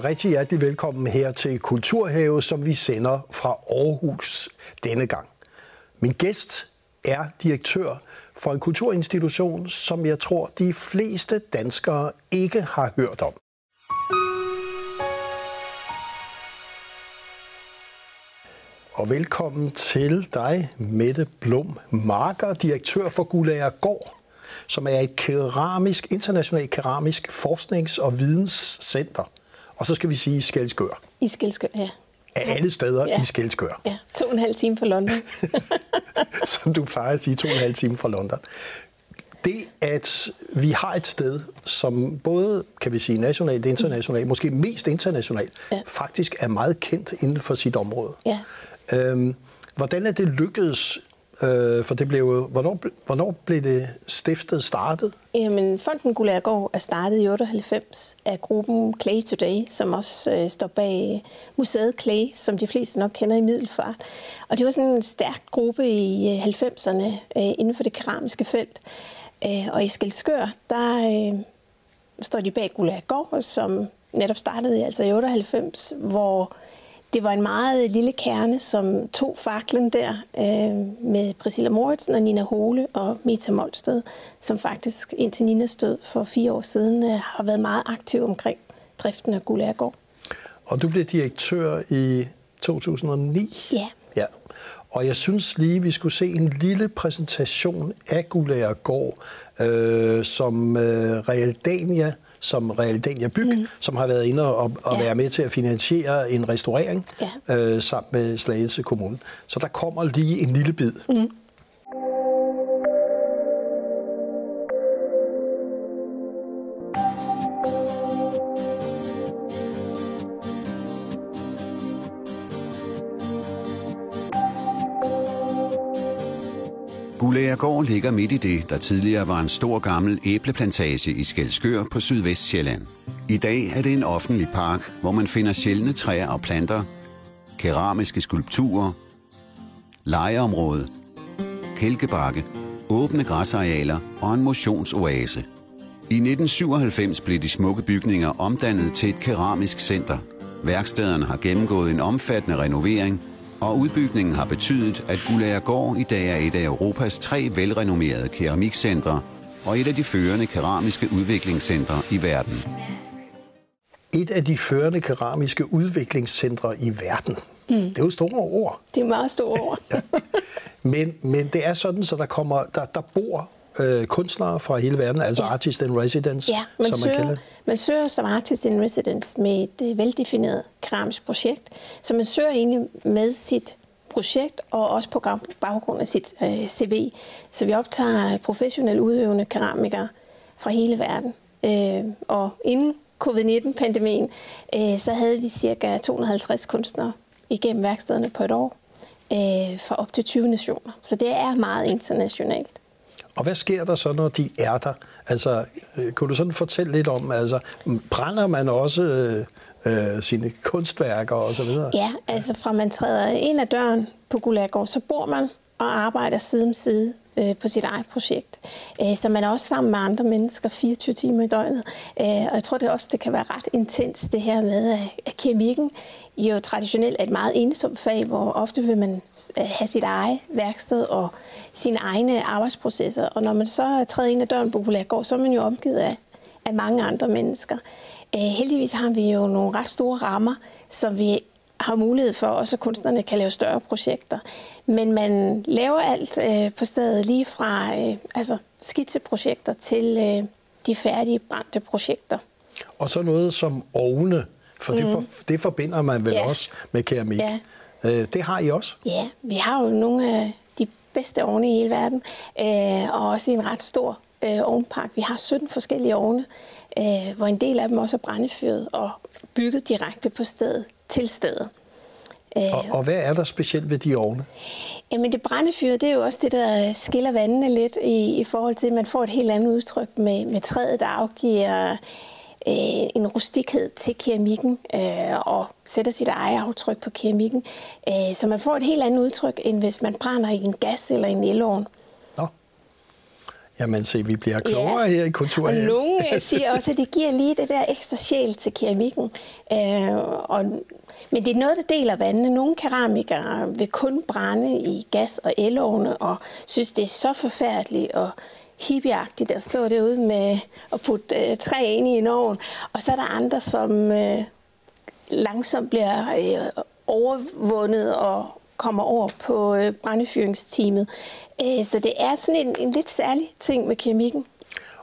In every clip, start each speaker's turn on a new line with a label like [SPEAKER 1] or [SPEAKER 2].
[SPEAKER 1] og rigtig hjertelig velkommen her til Kulturhave, som vi sender fra Aarhus denne gang. Min gæst er direktør for en kulturinstitution, som jeg tror, de fleste danskere ikke har hørt om. Og velkommen til dig, Mette Blom Marker, direktør for Gulager Gård, som er et keramisk, internationalt keramisk forsknings- og videnscenter. Og så skal vi sige Skelskør.
[SPEAKER 2] I Skelskør, ja.
[SPEAKER 1] Af alle steder ja. i Skelskør.
[SPEAKER 2] Ja, to og en halv time fra London.
[SPEAKER 1] Som du plejer at sige, to og en halv time fra London. Det, at vi har et sted, som både, kan vi sige, nationalt, internationalt, måske mest internationalt, ja. faktisk er meget kendt inden for sit område. Ja. Øhm, hvordan er det lykkedes Øh, for det blev hvornår, hvornår blev det stiftet, startet?
[SPEAKER 2] Jamen, Fonden Gulagård er startet i 98 af gruppen Clay Today, som også øh, står bag museet Clay, som de fleste nok kender i Middelfart. Og det var sådan en stærk gruppe i øh, 90'erne øh, inden for det keramiske felt. Øh, og i Skelskør, der øh, står de bag Gulagård, som netop startede altså i 98, hvor det var en meget lille kerne, som tog faklen der øh, med Priscilla Moritz og Nina Hole og Meta Molsted, som faktisk indtil Ninas død for fire år siden øh, har været meget aktiv omkring driften af Gulærgård.
[SPEAKER 1] Og du blev direktør i 2009?
[SPEAKER 2] Ja.
[SPEAKER 1] ja. Og jeg synes lige, vi skulle se en lille præsentation af Gulærgård, øh, som øh, Realdania som Realdania Byg, mm. som har været inde og, og ja. være med til at finansiere en restaurering ja. øh, sammen med Slagelse Kommune. Så der kommer lige en lille bid. Mm.
[SPEAKER 3] Gulagergård ligger midt i det, der tidligere var en stor gammel æbleplantage i Skelskør på Sydvestsjælland. I dag er det en offentlig park, hvor man finder sjældne træer og planter, keramiske skulpturer, legeområde, kælkebakke, åbne græsarealer og en motionsoase. I 1997 blev de smukke bygninger omdannet til et keramisk center. Værkstederne har gennemgået en omfattende renovering – og udbygningen har betydet, at Gulagergård i dag er et af Europas tre velrenommerede keramikcentre og et af de førende keramiske udviklingscentre i verden.
[SPEAKER 1] Et af de førende keramiske udviklingscentre i verden. Mm. Det er jo store ord.
[SPEAKER 2] Det er meget store ord. ja.
[SPEAKER 1] men, men det er sådan, så der, kommer, der, der bor øh, kunstnere fra hele verden, altså ja. artist in residence,
[SPEAKER 2] ja, man som man søger, kalder Man søger som artist in residence med et øh, veldefineret keramisk projekt, så man søger egentlig med sit projekt og også på baggrund af sit øh, CV. Så vi optager professionelle udøvende keramikere fra hele verden. Øh, og inden covid-19-pandemien, øh, så havde vi cirka 250 kunstnere igennem værkstederne på et år øh, for op til 20 nationer. Så det er meget internationalt.
[SPEAKER 1] Og hvad sker der så, når de er der? Altså, øh, kunne du sådan fortælle lidt om, altså, brænder man også øh, øh, sine kunstværker og så videre?
[SPEAKER 2] Ja, altså fra man træder ind ad døren på Gulagård, så bor man og arbejder side om side øh, på sit eget projekt. Øh, så man er også sammen med andre mennesker 24 timer i døgnet. Øh, og jeg tror det også, det kan være ret intens, det her med, at kemikken jo traditionelt er et meget ensomt fag, hvor ofte vil man øh, have sit eget værksted og sine egne arbejdsprocesser. Og når man så træder ind ad døren på går, så er man jo omgivet af, af mange andre mennesker. Øh, heldigvis har vi jo nogle ret store rammer, så vi har mulighed for, også at kunstnerne kan lave større projekter. Men man laver alt øh, på stedet, lige fra øh, altså skitseprojekter til øh, de færdige brændte projekter.
[SPEAKER 1] Og så noget som ovne, for mm. det, for, det forbinder man vel ja. også med keramik. Ja. Øh, det har I også?
[SPEAKER 2] Ja, vi har jo nogle af de bedste ovne i hele verden, øh, og også en ret stor øh, ovnpark. Vi har 17 forskellige ovne, øh, hvor en del af dem også er brændefyret og bygget direkte på stedet til stedet.
[SPEAKER 1] Og, øh, og hvad er der specielt ved de ovne?
[SPEAKER 2] Jamen det brændefyr, det er jo også det, der skiller vandene lidt i, i forhold til, at man får et helt andet udtryk med, med træet, der afgiver øh, en rustikhed til keramikken øh, og sætter sit eget aftryk på keramikken. Øh, så man får et helt andet udtryk, end hvis man brænder i en gas eller en elovn.
[SPEAKER 1] Jamen se, vi bliver klogere ja. her i kultur.
[SPEAKER 2] Og nogen siger også, at det giver lige det der ekstra sjæl til keramikken. Øh, og, men det er noget, der deler vandene. Nogle keramikere vil kun brænde i gas- og elovne, og synes, det er så forfærdeligt og hippieagtigt at stå derude med at putte øh, træ ind i en ovn. Og så er der andre, som øh, langsomt bliver øh, overvundet og kommer over på øh, brændefyringsteamet. Øh, så det er sådan en, en lidt særlig ting med keramikken.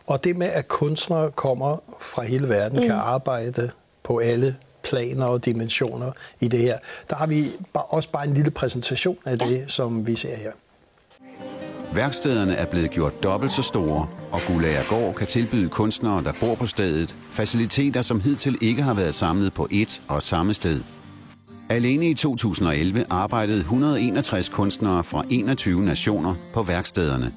[SPEAKER 1] Og det med, at kunstnere kommer fra hele verden, mm. kan arbejde på alle planer og dimensioner i det her. Der har vi også bare en lille præsentation af ja. det, som vi ser her.
[SPEAKER 3] Værkstederne er blevet gjort dobbelt så store, og Gulagergård kan tilbyde kunstnere, der bor på stedet, faciliteter, som hidtil ikke har været samlet på ét og samme sted. Alene i 2011 arbejdede 161 kunstnere fra 21 nationer på værkstederne.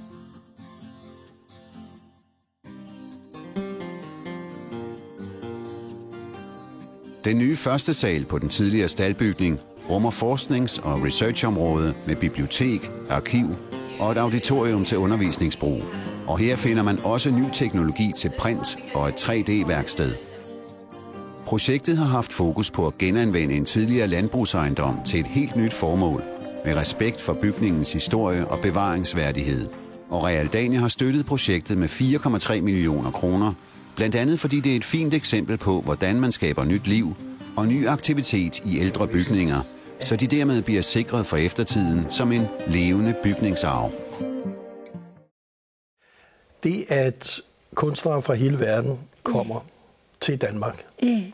[SPEAKER 3] Den nye første sal på den tidligere staldbygning rummer forsknings- og researchområde med bibliotek, arkiv og et auditorium til undervisningsbrug. Og her finder man også ny teknologi til print og et 3D-værksted. Projektet har haft fokus på at genanvende en tidligere landbrugsejendom til et helt nyt formål, med respekt for bygningens historie og bevaringsværdighed. Og Realdania har støttet projektet med 4,3 millioner kroner, blandt andet fordi det er et fint eksempel på, hvordan man skaber nyt liv og ny aktivitet i ældre bygninger, så de dermed bliver sikret for eftertiden som en levende bygningsarv.
[SPEAKER 1] Det, at kunstnere fra hele verden kommer mm. til Danmark. Mm.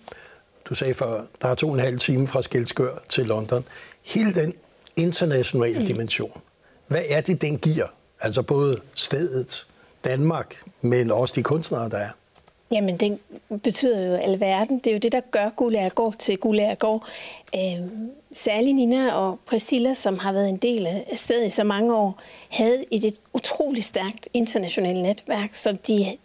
[SPEAKER 1] Du sagde før, der er to og en halv time fra Skelskør til London. Hele den internationale mm. dimension. Hvad er det, den giver? Altså både stedet, Danmark, men også de kunstnere, der er.
[SPEAKER 2] Jamen, det betyder jo alverden. Det er jo det, der gør Gulærgård til Gulærgård. Øh, særligt Nina og Priscilla, som har været en del af stedet i så mange år, havde et, et utroligt stærkt internationalt netværk, som de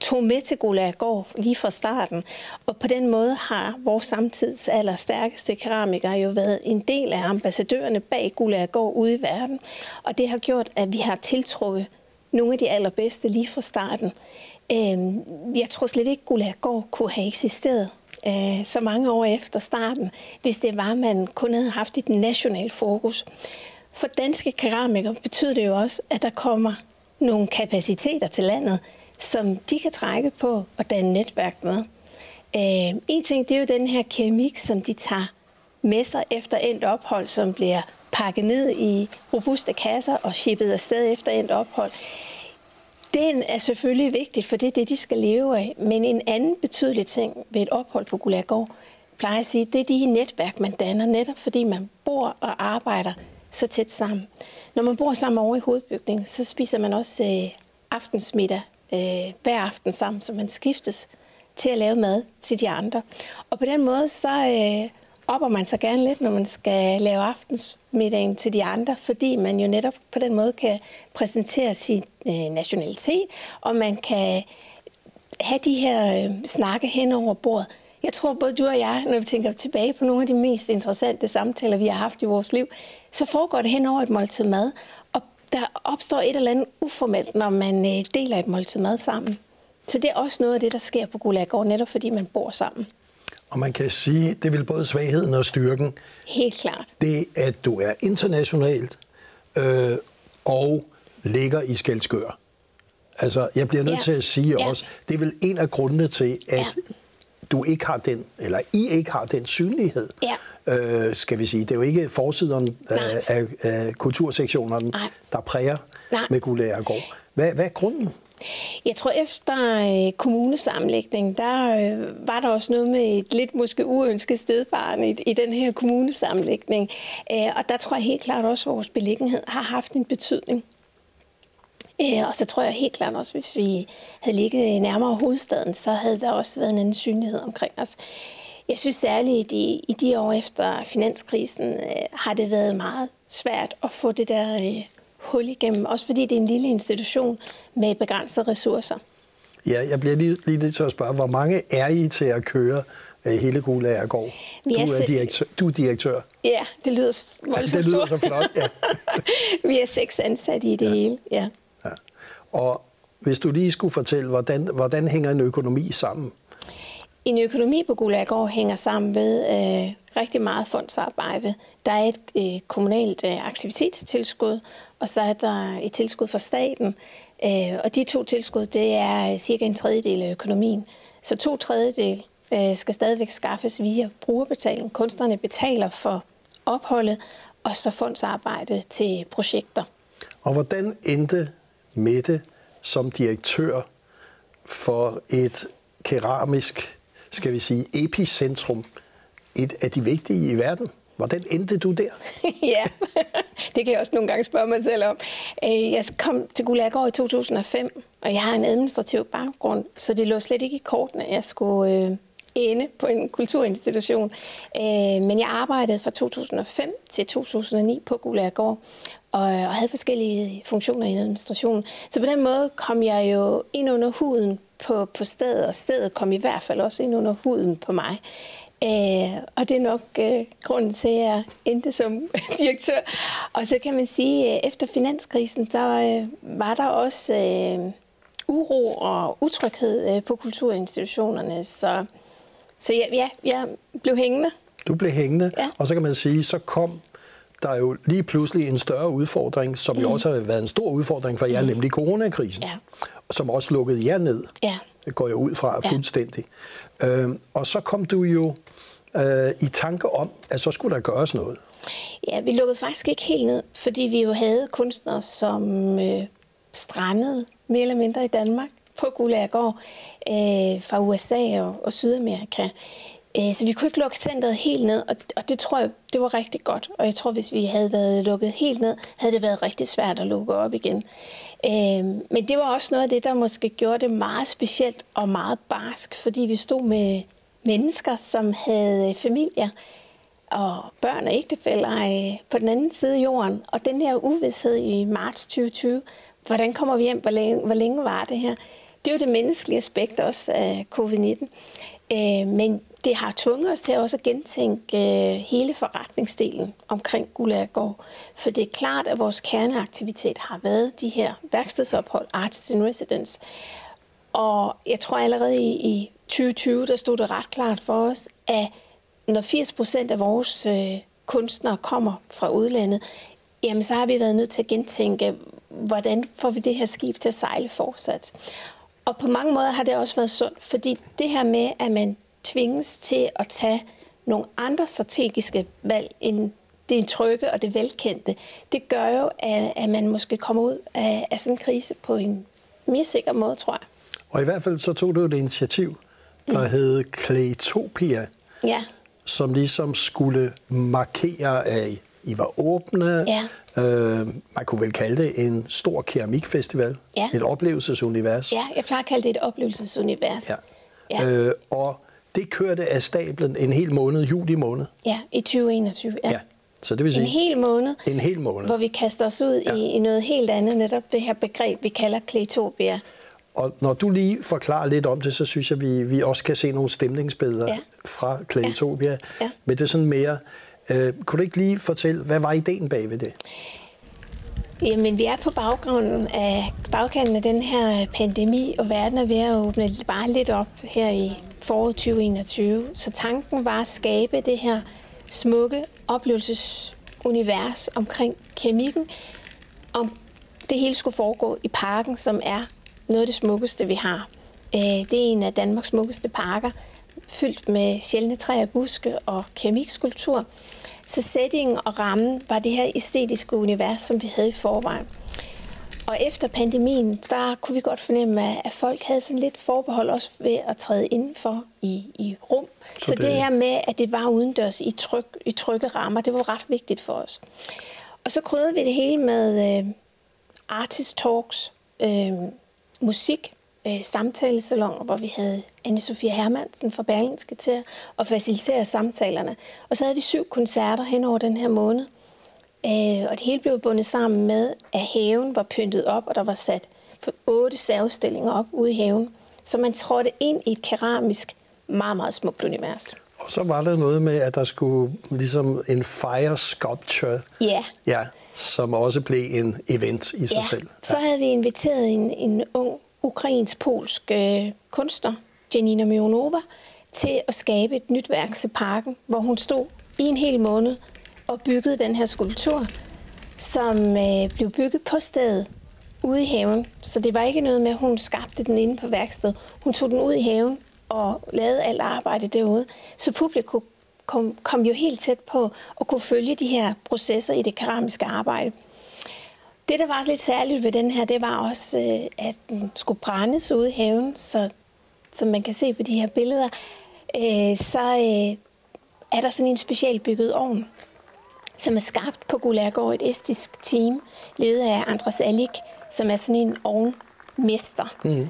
[SPEAKER 2] tog med til Gulærgård lige fra starten. Og på den måde har vores samtids allerstærkeste keramikere jo været en del af ambassadørerne bag Gulærgård ude i verden. Og det har gjort, at vi har tiltrukket nogle af de allerbedste lige fra starten. Øhm, jeg tror slet ikke, Gulagård kunne have eksisteret øh, så mange år efter starten, hvis det var, at man kun havde haft et nationalt fokus. For danske keramikere betyder det jo også, at der kommer nogle kapaciteter til landet, som de kan trække på og danne netværk med. Øh, en ting, det er jo den her keramik, som de tager med sig efter endt ophold, som bliver pakket ned i robuste kasser og shippet afsted efter endt ophold. Den er selvfølgelig vigtig, for det er det, de skal leve af. Men en anden betydelig ting ved et ophold på Gulagård, plejer at sige, det er de netværk, man danner, netop fordi man bor og arbejder så tæt sammen. Når man bor sammen over i hovedbygningen, så spiser man også øh, aftensmiddag øh, hver aften sammen, så man skiftes til at lave mad til de andre. Og på den måde, så øh, opper man sig gerne lidt, når man skal lave aftensmiddagen til de andre, fordi man jo netop på den måde kan præsentere sin øh, nationalitet, og man kan have de her øh, snakke hen over bordet. Jeg tror, både du og jeg, når vi tænker tilbage på nogle af de mest interessante samtaler, vi har haft i vores liv, så foregår det hen over et måltid mad, og der opstår et eller andet uformelt, når man øh, deler et måltid mad sammen. Så det er også noget af det, der sker på Gulagård, netop fordi man bor sammen.
[SPEAKER 1] Og man kan sige, det vil både svagheden og styrken.
[SPEAKER 2] Helt klart.
[SPEAKER 1] Det, at du er internationalt øh, og ligger i Skelskør. Altså, jeg bliver nødt ja. til at sige ja. også, det er vel en af grundene til, at ja. du ikke har den, eller I ikke har den synlighed. Ja. Øh, skal vi sige. Det er jo ikke forsiden af, af, af kultursektionerne, Nej. der præger Nej. med Gulager Gård. Hvad, hvad er grunden?
[SPEAKER 2] Jeg tror, efter øh, der øh, var der også noget med et lidt måske uønsket stedbarn i, i den her kommunesamlægning. Øh, og der tror jeg helt klart også, at vores beliggenhed har haft en betydning. Øh, og så tror jeg helt klart også, hvis vi havde ligget nærmere hovedstaden, så havde der også været en anden synlighed omkring os. Jeg synes særligt, i, i de år efter finanskrisen øh, har det været meget svært at få det der øh, hul igennem, også fordi det er en lille institution med begrænsede ressourcer.
[SPEAKER 1] Ja, jeg bliver lige, lige lidt til at spørge, hvor mange er I til at køre uh, hele Gulagergård? Du er, direktør, du er direktør.
[SPEAKER 2] Ja, det lyder voldsomt
[SPEAKER 1] ja, Det lyder så flot, ja.
[SPEAKER 2] Vi er seks ansatte i det ja. hele, ja. ja.
[SPEAKER 1] Og hvis du lige skulle fortælle, hvordan, hvordan hænger en økonomi sammen?
[SPEAKER 2] En økonomi på Gulagård hænger sammen med øh, rigtig meget fondsarbejde. Der er et øh, kommunalt øh, aktivitetstilskud, og så er der et tilskud fra staten. Øh, og de to tilskud, det er øh, cirka en tredjedel af økonomien. Så to tredjedel øh, skal stadigvæk skaffes via brugerbetaling. Kunstnerne betaler for opholdet, og så fondsarbejde til projekter.
[SPEAKER 1] Og hvordan endte Mette som direktør for et keramisk, skal vi sige, epicentrum, et af de vigtige i verden? Hvordan endte du der?
[SPEAKER 2] ja, det kan jeg også nogle gange spørge mig selv om. Øh, jeg kom til Gulagård i 2005, og jeg har en administrativ baggrund, så det lå slet ikke i kortene, at jeg skulle øh, inde på en kulturinstitution. Øh, men jeg arbejdede fra 2005 til 2009 på Gulagård, og, og havde forskellige funktioner i administrationen. Så på den måde kom jeg jo ind under huden på, på stedet, og stedet kom i hvert fald også ind under huden på mig. Øh, og det er nok øh, grunden til, at jeg endte som direktør. Og så kan man sige, at efter finanskrisen, der øh, var der også øh, uro og utryghed øh, på kulturinstitutionerne. Så, så ja, ja, jeg blev hængende.
[SPEAKER 1] Du blev hængende,
[SPEAKER 2] ja.
[SPEAKER 1] og så kan man sige, så kom der er jo lige pludselig en større udfordring, som mm. jo også har været en stor udfordring for jer, mm. nemlig coronakrisen,
[SPEAKER 2] ja.
[SPEAKER 1] som også lukkede jer ned.
[SPEAKER 2] Ja.
[SPEAKER 1] Det går jeg ud fra ja. fuldstændig. Øh, og så kom du jo øh, i tanke om, at så skulle der gøres noget.
[SPEAKER 2] Ja, vi lukkede faktisk ikke helt ned, fordi vi jo havde kunstnere, som øh, strandede mere eller mindre i Danmark på Gulagård øh, fra USA og, og Sydamerika. Øh, så vi kunne ikke lukke centret helt ned, og, og det tror jeg, det var rigtig godt. Og jeg tror, hvis vi havde været lukket helt ned, havde det været rigtig svært at lukke op igen. Øh, men det var også noget af det, der måske gjorde det meget specielt og meget barsk, fordi vi stod med mennesker, som havde øh, familier og børn og ægtefælder øh, på den anden side af jorden. Og den her uvidshed i marts 2020, hvordan kommer vi hjem, hvor længe, hvor længe var det her? Det er jo det menneskelige aspekt også af covid-19. Øh, men det har tvunget os til også at gentænke øh, hele forretningsdelen omkring Gulagård. For det er klart, at vores kerneaktivitet har været de her værkstedsophold, Artist in Residence. Og jeg tror allerede i, i 2020, der stod det ret klart for os, at når 80 procent af vores øh, kunstnere kommer fra udlandet, jamen så har vi været nødt til at gentænke, hvordan får vi det her skib til at sejle fortsat. Og på mange måder har det også været sundt, fordi det her med, at man tvinges til at tage nogle andre strategiske valg end det trygge og det velkendte, det gør jo, at, at man måske kommer ud af, af sådan en krise på en mere sikker måde, tror jeg.
[SPEAKER 1] Og i hvert fald så tog du et initiativ, der mm. hed Claytopia,
[SPEAKER 2] ja.
[SPEAKER 1] som ligesom skulle markere, at I var åbne.
[SPEAKER 2] Ja.
[SPEAKER 1] Øh, man kunne vel kalde det en stor keramikfestival.
[SPEAKER 2] Ja.
[SPEAKER 1] Et oplevelsesunivers.
[SPEAKER 2] Ja, jeg plejer at kalde det et oplevelsesunivers.
[SPEAKER 1] Ja. Ja. Øh, og det kørte af stablen en hel måned, juli måned.
[SPEAKER 2] Ja, i 2021. Ja.
[SPEAKER 1] ja. Så det vil sige,
[SPEAKER 2] en hel måned,
[SPEAKER 1] en hel måned.
[SPEAKER 2] hvor vi kaster os ud ja. i, i noget helt andet, netop det her begreb, vi kalder kletopia.
[SPEAKER 1] Og når du lige forklarer lidt om det, så synes jeg, vi, vi også kan se nogle stemningsbilleder ja. fra Klædetopia. Ja. Ja. Men det er sådan mere... Øh, kunne du ikke lige fortælle, hvad var ideen bag ved det?
[SPEAKER 2] Jamen, vi er på baggrunden af, bagkanten af den her pandemi, og verden er ved at åbne bare lidt op her i foråret 2021. Så tanken var at skabe det her smukke oplevelsesunivers omkring kemikken, om det hele skulle foregå i parken, som er noget af det smukkeste, vi har. Øh, det er en af Danmarks smukkeste parker, fyldt med sjældne træer, buske og keramikskulptur. Så settingen og rammen var det her æstetiske univers, som vi havde i forvejen. Og efter pandemien, der kunne vi godt fornemme, at folk havde sådan lidt forbehold også ved at træde indenfor i, i rum. Så, Så det... det her med, at det var udendørs i, tryk, i trygge rammer, det var ret vigtigt for os. Og så krydrede vi det hele med øh, artist talks, øh, musik, øh, samtalesalonger, hvor vi havde Anne-Sophia Hermansen fra Berlingske til at facilitere samtalerne. Og så havde vi syv koncerter hen over den her måned. Øh, og det hele blev bundet sammen med, at haven var pyntet op, og der var sat for otte særudstillinger op ude i haven. Så man trådte ind i et keramisk, meget, meget smukt univers.
[SPEAKER 1] Og så var der noget med, at der skulle ligesom en fire sculpture.
[SPEAKER 2] Ja.
[SPEAKER 1] Ja, som også blev en event i sig
[SPEAKER 2] ja.
[SPEAKER 1] selv.
[SPEAKER 2] Ja. Så havde vi inviteret en, en ung ukrainsk-polsk øh, kunstner, Janina Mionova, til at skabe et nyt værk til parken, hvor hun stod i en hel måned og byggede den her skulptur, som øh, blev bygget på stedet ude i haven. Så det var ikke noget med, at hun skabte den inde på værkstedet. Hun tog den ud i haven og lavede alt arbejde derude. Så publikum kom, kom jo helt tæt på at kunne følge de her processer i det keramiske arbejde. Det, der var lidt særligt ved den her, det var også, øh, at den skulle brændes ude i haven, så som man kan se på de her billeder, øh, så øh, er der sådan en specielt bygget ovn, som er skabt på Gulærgård, et estisk team, ledet af Andres Alik, som er sådan en ovnmester. Mm.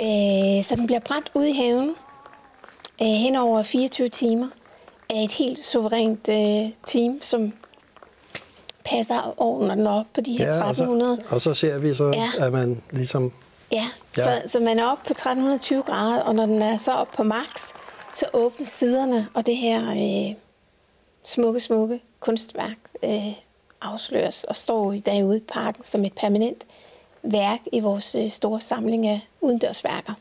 [SPEAKER 2] Øh, så den bliver brændt ude i haven øh, hen over 24 timer af et helt suverænt øh, team, som passer ovnen op på de her 1300.
[SPEAKER 1] Ja, og, så, og så ser vi så, ja. at man ligesom...
[SPEAKER 2] Ja, ja. Så, så man er oppe på 1320 grader, og når den er så op på max, så åbnes siderne, og det her øh, smukke, smukke kunstværk øh, afsløres og står i dag ude i parken som et permanent værk i vores øh, store samling af udendørsværker.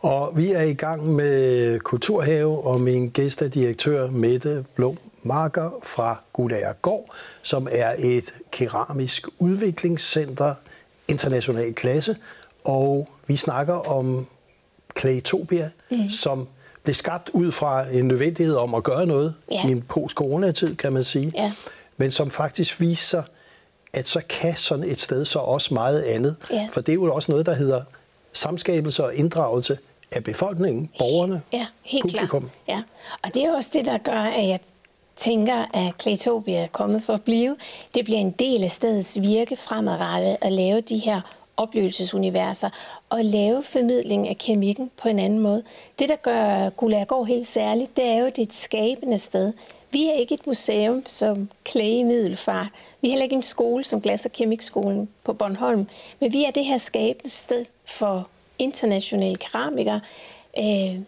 [SPEAKER 1] Og vi er i gang med Kulturhave, og min gæst er direktør Mette Blom Marker fra Gulager Gård, som er et keramisk udviklingscenter, international klasse, og vi snakker om Claytopia, mm. som blev skabt ud fra en nødvendighed om at gøre noget ja. i en post-coronatid, kan man sige, ja. men som faktisk viser at så kan sådan et sted så også meget andet. Ja. For det er jo også noget, der hedder samskabelse og inddragelse af befolkningen, borgerne,
[SPEAKER 2] ja, helt publikum. Klar. Ja. Og det er også det, der gør, at jeg tænker, at Kletopia er kommet for at blive. Det bliver en del af stedets virke fremadrettet at lave de her oplevelsesuniverser og lave formidling af kemikken på en anden måde. Det, der gør Gulagård helt særligt, det er jo, det er et skabende sted. Vi er ikke et museum som Klæge Middelfart. Vi er heller ikke en skole som Glas- og Kemikskolen på Bornholm. Men vi er det her skabende sted for internationale keramikere, øh,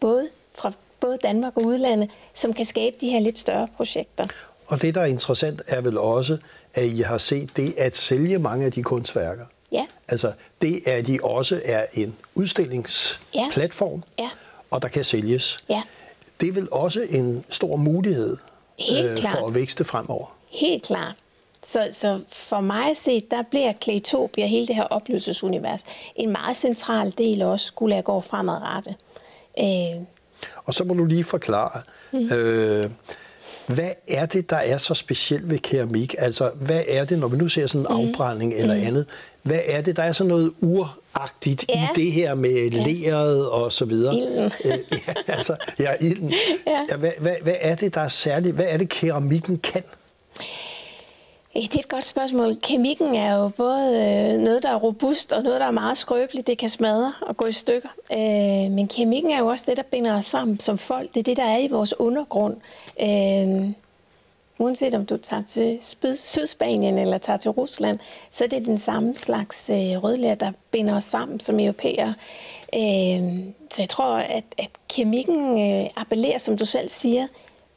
[SPEAKER 2] både fra både Danmark og udlandet, som kan skabe de her lidt større projekter.
[SPEAKER 1] Og det, der er interessant, er vel også, at I har set det at sælge mange af de kunstværker.
[SPEAKER 2] Ja.
[SPEAKER 1] Altså det, at de også er en udstillingsplatform, ja. Ja. og der kan sælges. Ja. Det er vel også en stor mulighed Helt øh, for at vækste fremover.
[SPEAKER 2] Helt klart. Så, så for mig at se, der bliver Klætopia, hele det her oplevelsesunivers, en meget central del også, skulle jeg gå fremadrettet.
[SPEAKER 1] Øh. Og så må du lige forklare, mm. øh, hvad er det, der er så specielt ved keramik? Altså, hvad er det, når vi nu ser sådan en mm. afbrænding eller mm. andet, hvad er det, der er sådan noget uragtigt ja. i det her med ja. leret og så videre?
[SPEAKER 2] Ilden.
[SPEAKER 1] Øh, ja, altså, ja, ilden. Ja. Ja, hvad, hvad, hvad er det, der er særligt? Hvad er det, keramikken kan?
[SPEAKER 2] Det er et godt spørgsmål. Kemikken er jo både øh, noget, der er robust, og noget, der er meget skrøbeligt. Det kan smadre og gå i stykker. Øh, men kemikken er jo også det, der binder os sammen som folk. Det er det, der er i vores undergrund. Øh, uanset om du tager til Sydspanien eller tager til Rusland, så er det den samme slags rødlær, der binder os sammen som europæere. Så jeg tror, at, at kemikken appellerer, som du selv siger,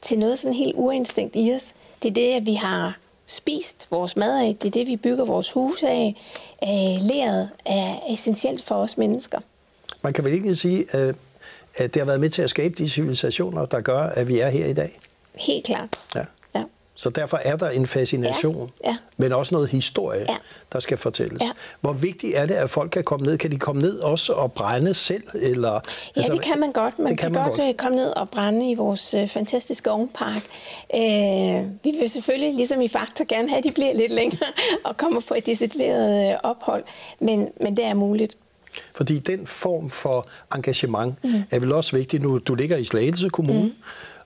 [SPEAKER 2] til noget sådan helt uinstinkt i os. Det er det, at vi har spist vores mad af, det er det, vi bygger vores hus af. Øh, læret er essentielt for os mennesker.
[SPEAKER 1] Man kan vel ikke sige, at det har været med til at skabe de civilisationer, der gør, at vi er her i dag?
[SPEAKER 2] Helt klart.
[SPEAKER 1] Ja. Så derfor er der en fascination, ja, ja. men også noget historie, ja. der skal fortælles. Ja. Hvor vigtigt er det, at folk kan komme ned? Kan de komme ned også og brænde selv? Eller, ja,
[SPEAKER 2] altså, det kan man godt. Man kan, kan man godt, godt øh, komme ned og brænde i vores øh, fantastiske ovnpark. Øh, vi vil selvfølgelig, ligesom i Fakta, gerne have, at de bliver lidt længere og kommer på et decideret øh, ophold, men, men det er muligt.
[SPEAKER 1] Fordi den form for engagement mm. er vel også vigtig nu. Du ligger i Slagelse Kommune. Mm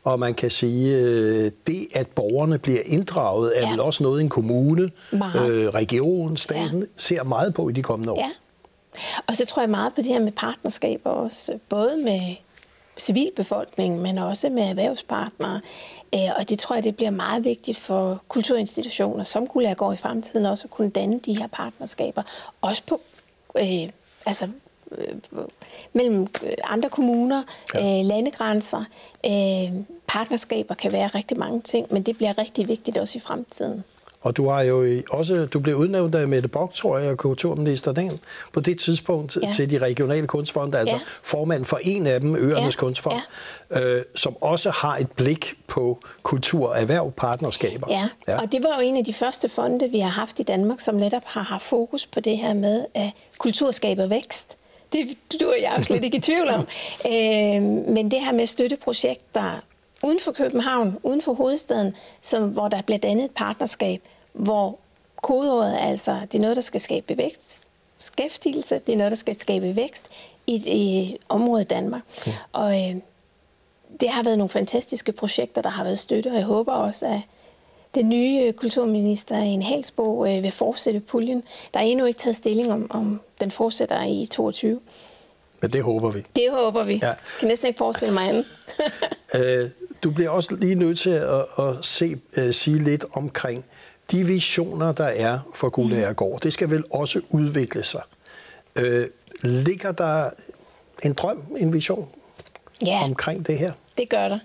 [SPEAKER 1] og man kan sige, øh, det at borgerne bliver inddraget, er ja. vel også noget, en kommune, øh, region, staten ja. ser meget på i de kommende år.
[SPEAKER 2] Ja. Og så tror jeg meget på det her med partnerskaber også, både med civilbefolkningen, men også med erhvervspartnere. Øh, og det tror jeg, det bliver meget vigtigt for kulturinstitutioner, som kunne gå i fremtiden også at kunne danne de her partnerskaber. Også på øh, altså øh, mellem øh, andre kommuner, ja. øh, landegrænser. Øh, partnerskaber kan være rigtig mange ting, men det bliver rigtig vigtigt også i fremtiden.
[SPEAKER 1] Og du har jo også, du blev udnævnt af Mette Bock, tror jeg, kulturminister den, på det tidspunkt ja. til de regionale kunstfonde, altså ja. formand for en af dem, Øernes ja. Kunstfond, ja. øh, som også har et blik på kultur- og erhvervpartnerskaber.
[SPEAKER 2] Ja. ja, og det var jo en af de første fonde, vi har haft i Danmark, som netop har haft fokus på det her med, at kultur skaber vækst. Det du og jeg er jo slet ikke i tvivl om. øh, men det her med støtteprojekter uden for København, uden for hovedstaden, som, hvor der bliver dannet et partnerskab, hvor kodeordet er altså, det er noget, der skal skabe vækst, skæftigelse, det er noget, der skal skabe vækst i i området Danmark. Okay. Og øh, det har været nogle fantastiske projekter, der har været støtte, og jeg håber også, at den nye kulturminister en Halsbo øh, vil fortsætte puljen. Der er endnu ikke taget stilling om, om den fortsætter i 22.
[SPEAKER 1] Men det håber vi.
[SPEAKER 2] Det håber vi. Ja. Jeg kan næsten ikke forestille mig andet.
[SPEAKER 1] øh, du bliver også lige nødt til at, at se, uh, sige lidt omkring de visioner, der er for Guldagergård. Mm. Det skal vel også udvikle sig. Uh, ligger der en drøm, en vision ja, omkring det her?
[SPEAKER 2] det gør der.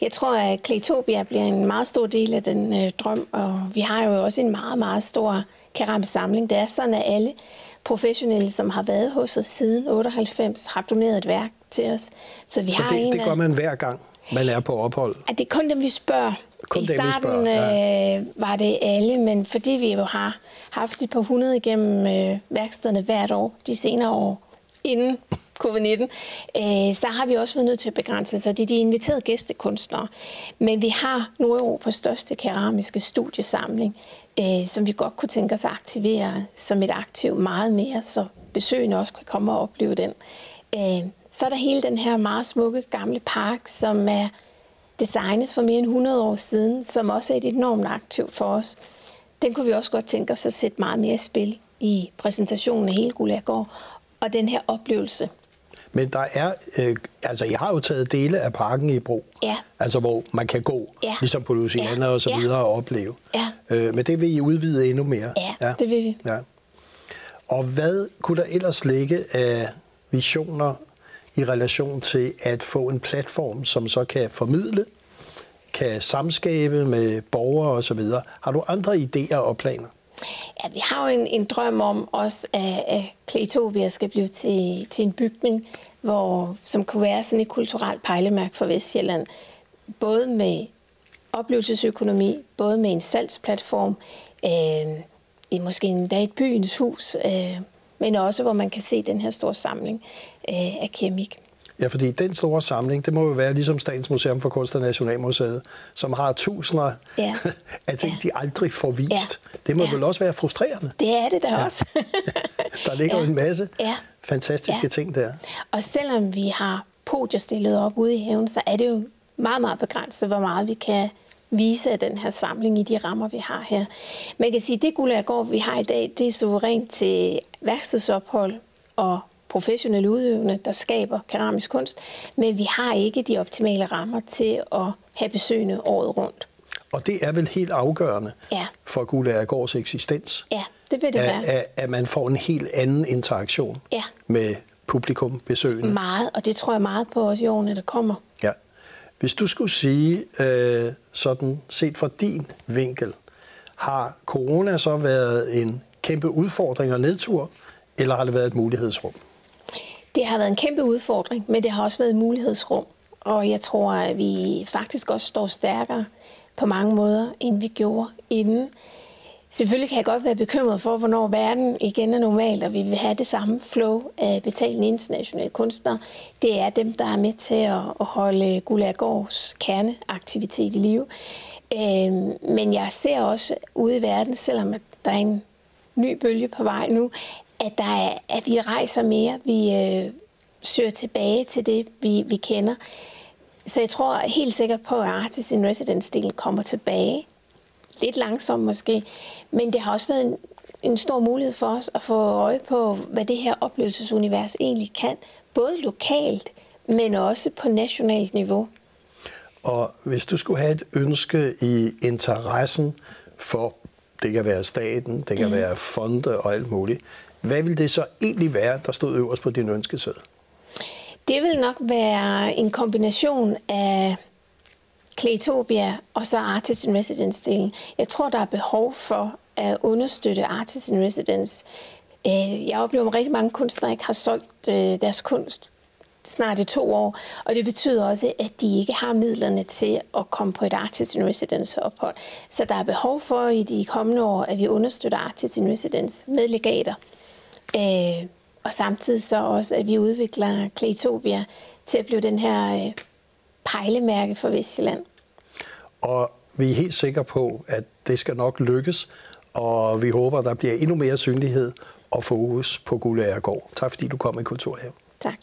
[SPEAKER 2] Jeg tror, at Kletopia bliver en meget stor del af den øh, drøm, og vi har jo også en meget, meget stor keramisk samling. Det er sådan, at alle professionelle, som har været hos os siden 98, har doneret et værk til os.
[SPEAKER 1] Så, vi så har det, en det gør man hver gang? man er på ophold?
[SPEAKER 2] At det er kun dem, vi spørger. Kun I starten dem, vi spørger, ja. øh, var det alle, men fordi vi jo har haft et par hundrede igennem øh, værkstederne hvert år, de senere år, inden covid-19, øh, så har vi også været nødt til at begrænse sig. Det er de inviterede gæstekunstnere. Men vi har Nordeuropas største keramiske studiesamling, øh, som vi godt kunne tænke os at aktivere som et aktiv meget mere, så besøgende også kan komme og opleve den. Øh, så er der hele den her meget smukke gamle park, som er designet for mere end 100 år siden, som også er et enormt aktiv for os. Den kunne vi også godt tænke os at sætte meget mere i spil i præsentationen af hele Gulagård, og den her oplevelse.
[SPEAKER 1] Men der er, øh, altså jeg har jo taget dele af parken i brug,
[SPEAKER 2] ja.
[SPEAKER 1] altså hvor man kan gå, ja. ligesom på Luciana ja. og så videre, og opleve.
[SPEAKER 2] Ja.
[SPEAKER 1] Øh, men det vil I udvide endnu mere.
[SPEAKER 2] Ja, ja. det vil vi. Ja.
[SPEAKER 1] Og hvad kunne der ellers ligge af visioner i relation til at få en platform, som så kan formidle, kan samskabe med borgere osv. Har du andre idéer og planer?
[SPEAKER 2] Ja, vi har jo en, en drøm om også, at, at Klætopia skal blive til, til en bygning, hvor, som kunne være sådan et kulturelt pejlemærke for Vestjylland. Både med oplevelsesøkonomi, både med en salgsplatform, øh, måske endda et byens hus, øh, men også hvor man kan se den her store samling øh, af keramik.
[SPEAKER 1] Ja, fordi den store samling, det må jo være ligesom Statens Museum for Kunst og Nationalmuseet, som har tusinder ja. af ting, ja. de aldrig får vist. Ja. Det må ja. vel også være frustrerende?
[SPEAKER 2] Det er det da ja. også.
[SPEAKER 1] der ligger ja. en masse ja. fantastiske ja. ting der.
[SPEAKER 2] Og selvom vi har podier stillet op ude i haven, så er det jo meget, meget begrænset, hvor meget vi kan vise af den her samling i de rammer, vi har her. Man kan sige, at det guldærgård, vi har i dag, det er suverænt til værkstedsophold og professionelle udøvende, der skaber keramisk kunst, men vi har ikke de optimale rammer til at have besøgende året rundt.
[SPEAKER 1] Og det er vel helt afgørende
[SPEAKER 2] ja.
[SPEAKER 1] for Gulærgårds eksistens?
[SPEAKER 2] Ja, det vil det være.
[SPEAKER 1] At, at man får en helt anden interaktion
[SPEAKER 2] ja.
[SPEAKER 1] med publikum, besøgende.
[SPEAKER 2] Meget, og det tror jeg meget på også i årene, der kommer.
[SPEAKER 1] Ja. Hvis du skulle sige, øh, sådan set fra din vinkel, har corona så været en kæmpe udfordring og nedtur, eller har det været et mulighedsrum?
[SPEAKER 2] Det har været en kæmpe udfordring, men det har også været et mulighedsrum. Og jeg tror, at vi faktisk også står stærkere på mange måder, end vi gjorde inden. Selvfølgelig kan jeg godt være bekymret for, hvornår verden igen er normalt, og vi vil have det samme flow af betalende internationale kunstnere. Det er dem, der er med til at holde Gulagårds kerneaktivitet i live. Øhm, men jeg ser også ude i verden, selvom der er en ny bølge på vej nu, at, der er, at vi rejser mere, vi øh, søger tilbage til det, vi, vi kender. Så jeg tror helt sikkert på, at Artist in Residence-delen kommer tilbage. Lidt langsomt måske, men det har også været en, en stor mulighed for os at få øje på, hvad det her oplevelsesunivers egentlig kan, både lokalt, men også på nationalt niveau.
[SPEAKER 1] Og hvis du skulle have et ønske i interessen for, det kan være staten, det kan mm. være fonde og alt muligt, hvad vil det så egentlig være, der stod øverst på din ønskeseddel?
[SPEAKER 2] Det vil nok være en kombination af Claytopia og så Artist in Residence-delen. Jeg tror, der er behov for at understøtte Artist in Residence. Øh, jeg oplever, at rigtig mange kunstnere ikke har solgt øh, deres kunst snart i to år, og det betyder også, at de ikke har midlerne til at komme på et Artist in Residence ophold. Så der er behov for i de kommende år, at vi understøtter Artist in Residence med legater. Øh, og samtidig så også, at vi udvikler Kletopia til at blive den her øh, pejlemærke for Vestjylland.
[SPEAKER 1] Og vi er helt sikre på, at det skal nok lykkes, og vi håber, at der bliver endnu mere synlighed og fokus på Guldagergård. Tak fordi du kom i Kulturhaven. Tak.